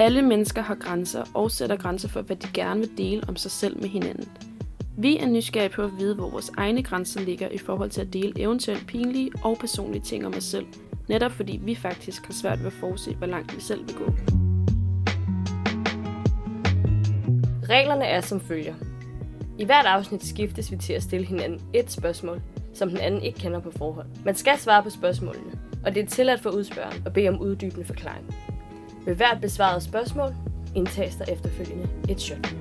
Alle mennesker har grænser og sætter grænser for, hvad de gerne vil dele om sig selv med hinanden. Vi er nysgerrige på at vide, hvor vores egne grænser ligger i forhold til at dele eventuelt pinlige og personlige ting om os selv, netop fordi vi faktisk har svært ved at forudse, hvor langt vi selv vil gå. Reglerne er som følger. I hvert afsnit skiftes vi til at stille hinanden et spørgsmål, som den anden ikke kender på forhånd. Man skal svare på spørgsmålene, og det er tilladt for udspørgeren at bede om uddybende forklaring. Ved hvert besvaret spørgsmål indtages der efterfølgende et shot.